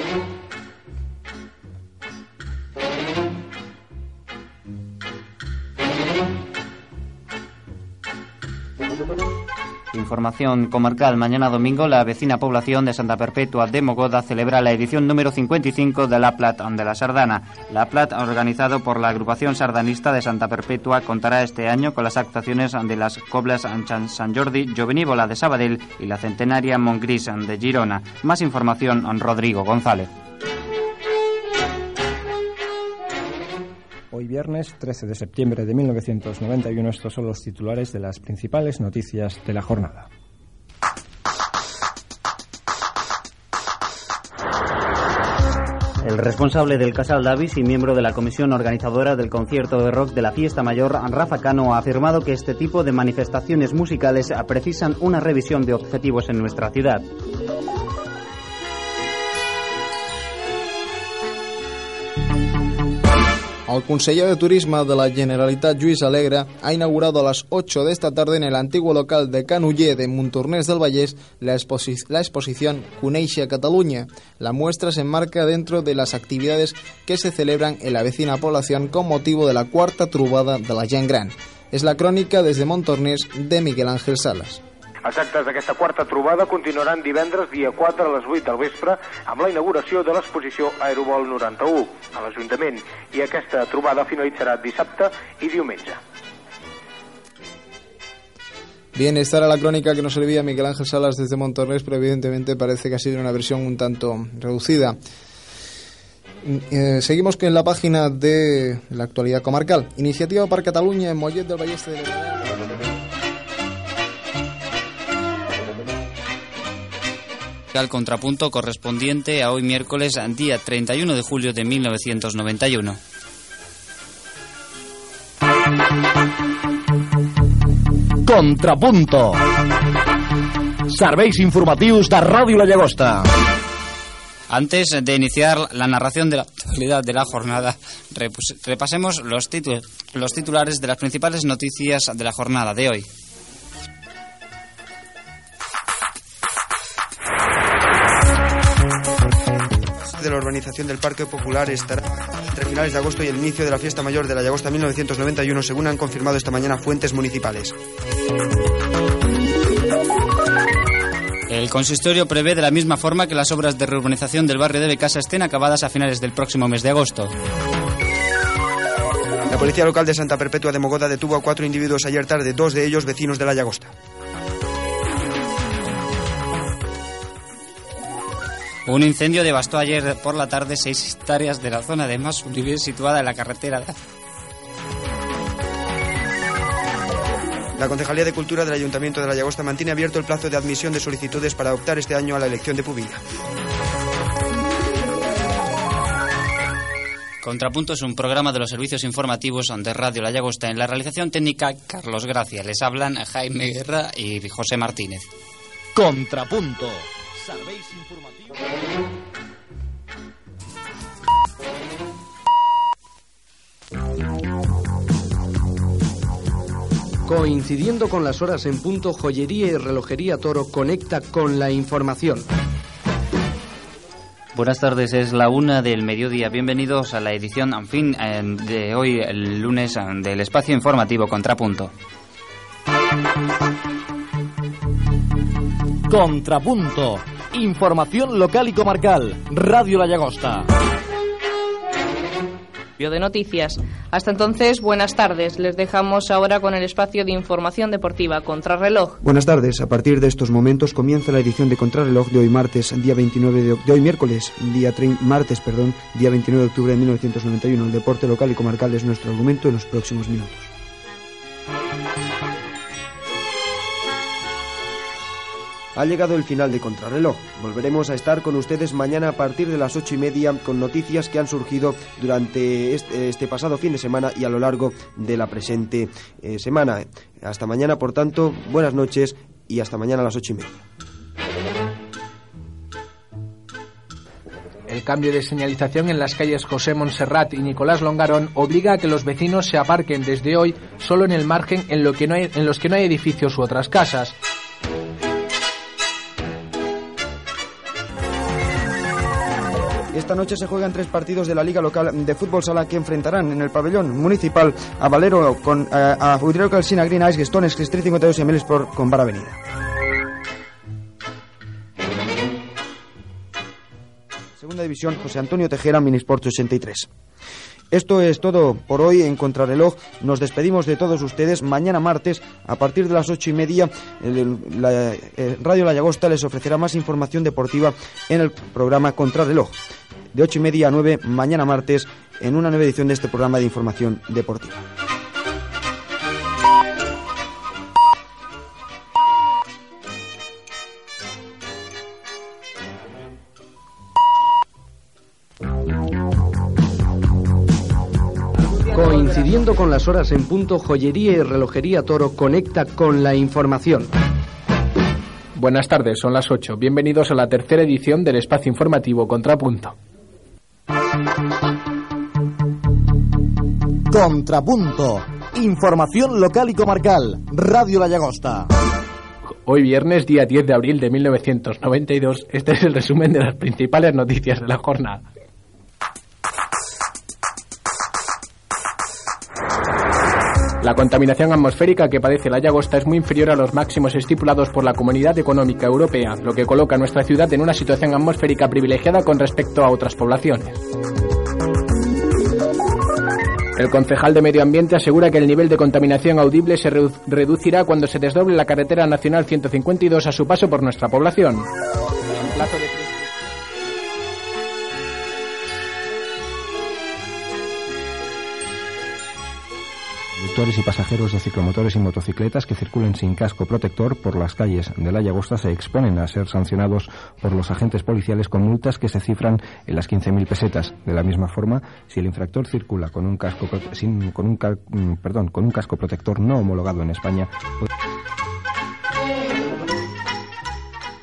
Thank you. Información comarcal. Mañana domingo, la vecina población de Santa Perpetua de Mogoda celebra la edición número 55 de La Plat de la Sardana. La Plat, organizado por la agrupación sardanista de Santa Perpetua, contará este año con las actuaciones de las Coblas San Jordi, Jovenívola de Sabadell y la centenaria Montgris de Girona. Más información, Rodrigo González. Hoy viernes 13 de septiembre de 1991 estos son los titulares de las principales noticias de la jornada. El responsable del Casal Davis y miembro de la comisión organizadora del concierto de rock de la fiesta mayor, Rafa Cano, ha afirmado que este tipo de manifestaciones musicales precisan una revisión de objetivos en nuestra ciudad. El conseller de Turisme de la Generalitat, Lluís Alegre, ha inaugurado a las 8 de esta tarde en el antiguo local de Canuller de Montornès del Vallès la, exposi la exposición Cuneixa Cataluña. La muestra se enmarca dentro de las actividades que se celebran en la vecina población con motivo de la cuarta trubada de la gent gran. Es la crónica desde Montornès de Miguel Ángel Salas. Els actes d'aquesta quarta trobada continuaran divendres dia 4 a les 8 del vespre amb la inauguració de l'exposició Aerobol 91 a l'Ajuntament i aquesta trobada finalitzarà dissabte i diumenge. Bien, esta era la crónica que nos servía Miguel Ángel Salas desde Montornés, pero evidentemente parece que ha sido una versión un tanto reducida. Eh, seguimos con la página de la actualidad comarcal. Iniciativa para Cataluña en Mollet del Balleste de al contrapunto correspondiente a hoy miércoles, día 31 de julio de 1991. Contrapunto. Serveis informatius de Ràdio La Llagosta. Antes de iniciar la narración de la actualidad de la jornada, repasemos los, los titulares de las principales noticias de la jornada de hoy. De la urbanización del Parque Popular estará entre finales de agosto y el inicio de la fiesta mayor de la Llagosta 1991, según han confirmado esta mañana fuentes municipales. El consistorio prevé de la misma forma que las obras de reurbanización del barrio de Becasa estén acabadas a finales del próximo mes de agosto. La policía local de Santa Perpetua de Mogoda detuvo a cuatro individuos ayer tarde, dos de ellos vecinos de la Llagosta. Un incendio devastó ayer por la tarde seis hectáreas de la zona de Masuribe situada en la carretera. La Concejalía de Cultura del Ayuntamiento de La Llagosta mantiene abierto el plazo de admisión de solicitudes para optar este año a la elección de Pubilla. Contrapunto es un programa de los servicios informativos de Radio La Llagosta. En la realización técnica, Carlos Gracia. Les hablan Jaime Guerra y José Martínez. Contrapunto. Coincidiendo con las horas en punto, Joyería y Relojería Toro conecta con la información. Buenas tardes, es la una del mediodía. Bienvenidos a la edición, en fin, de hoy, el lunes, del espacio informativo Contrapunto. Contrapunto Información local y comarcal. Radio La Llagosta. de noticias. Hasta entonces, buenas tardes. Les dejamos ahora con el espacio de información deportiva Contrarreloj. Buenas tardes. A partir de estos momentos comienza la edición de Contrarreloj de hoy martes, día 29 de, de hoy miércoles, día martes, perdón, día 29 de octubre de 1991. El deporte local y comarcal es nuestro argumento en los próximos minutos. Ha llegado el final de Contrarreloj. Volveremos a estar con ustedes mañana a partir de las ocho y media con noticias que han surgido durante este, pasado fin de semana y a lo largo de la presente eh, semana. Hasta mañana, por tanto, buenas noches y hasta mañana a las ocho y media. El cambio de señalización en las calles José Monserrat y Nicolás Longarón obliga a que los vecinos se aparquen desde hoy solo en el margen en, lo que no hay, en los que no hay edificios u otras casas. Esta noche se juegan tres partidos de la Liga Local de Fútbol Sala que enfrentarán en el pabellón municipal a Valero con eh, a Udrero Calcina Green Ice, Gestones, Cristri 52 y Emil Sport con Bar Avenida. Segunda división, José Antonio Tejera, Minisport 83. Esto es todo por hoy en Contrarreloj. Nos despedimos de todos ustedes. Mañana martes, a partir de las ocho y media, eh, Radio La Llagosta les ofrecerá más información deportiva en el programa Contrarreloj. De ocho y media a nueve, mañana martes, en una nueva edición de este programa de información deportiva. Coincidiendo con las horas en punto, Joyería y Relojería Toro conecta con la información. Buenas tardes, son las 8. Bienvenidos a la tercera edición del espacio informativo Contrapunto. Contrapunto. Información local y comarcal. Radio La Llagosta. Hoy viernes, día 10 de abril de 1992, este es el resumen de las principales noticias de la jornada. La contaminación atmosférica que padece la Llagosta es muy inferior a los máximos estipulados por la Comunidad Económica Europea, lo que coloca a nuestra ciudad en una situación atmosférica privilegiada con respecto a otras poblaciones. El concejal de Medio Ambiente asegura que el nivel de contaminación audible se redu- reducirá cuando se desdoble la carretera nacional 152 a su paso por nuestra población. Conductores y pasajeros de ciclomotores y motocicletas que circulen sin casco protector por las calles de La Llagosta se exponen a ser sancionados por los agentes policiales con multas que se cifran en las 15.000 pesetas. De la misma forma, si el infractor circula con un casco sin- con un mm, perdón, con un casco protector no homologado en España,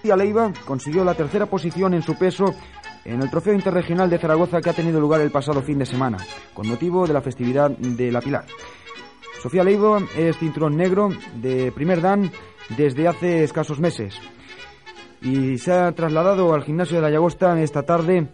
Leiva consiguió la tercera posición en su peso en el Trofeo Interregional de Zaragoza que ha tenido lugar el pasado fin de semana, con motivo de la festividad de la Pilar. Sofía Leiva es cinturón negro de primer dan desde hace escasos meses. Y se ha trasladado al gimnasio de la Llagosta esta tarde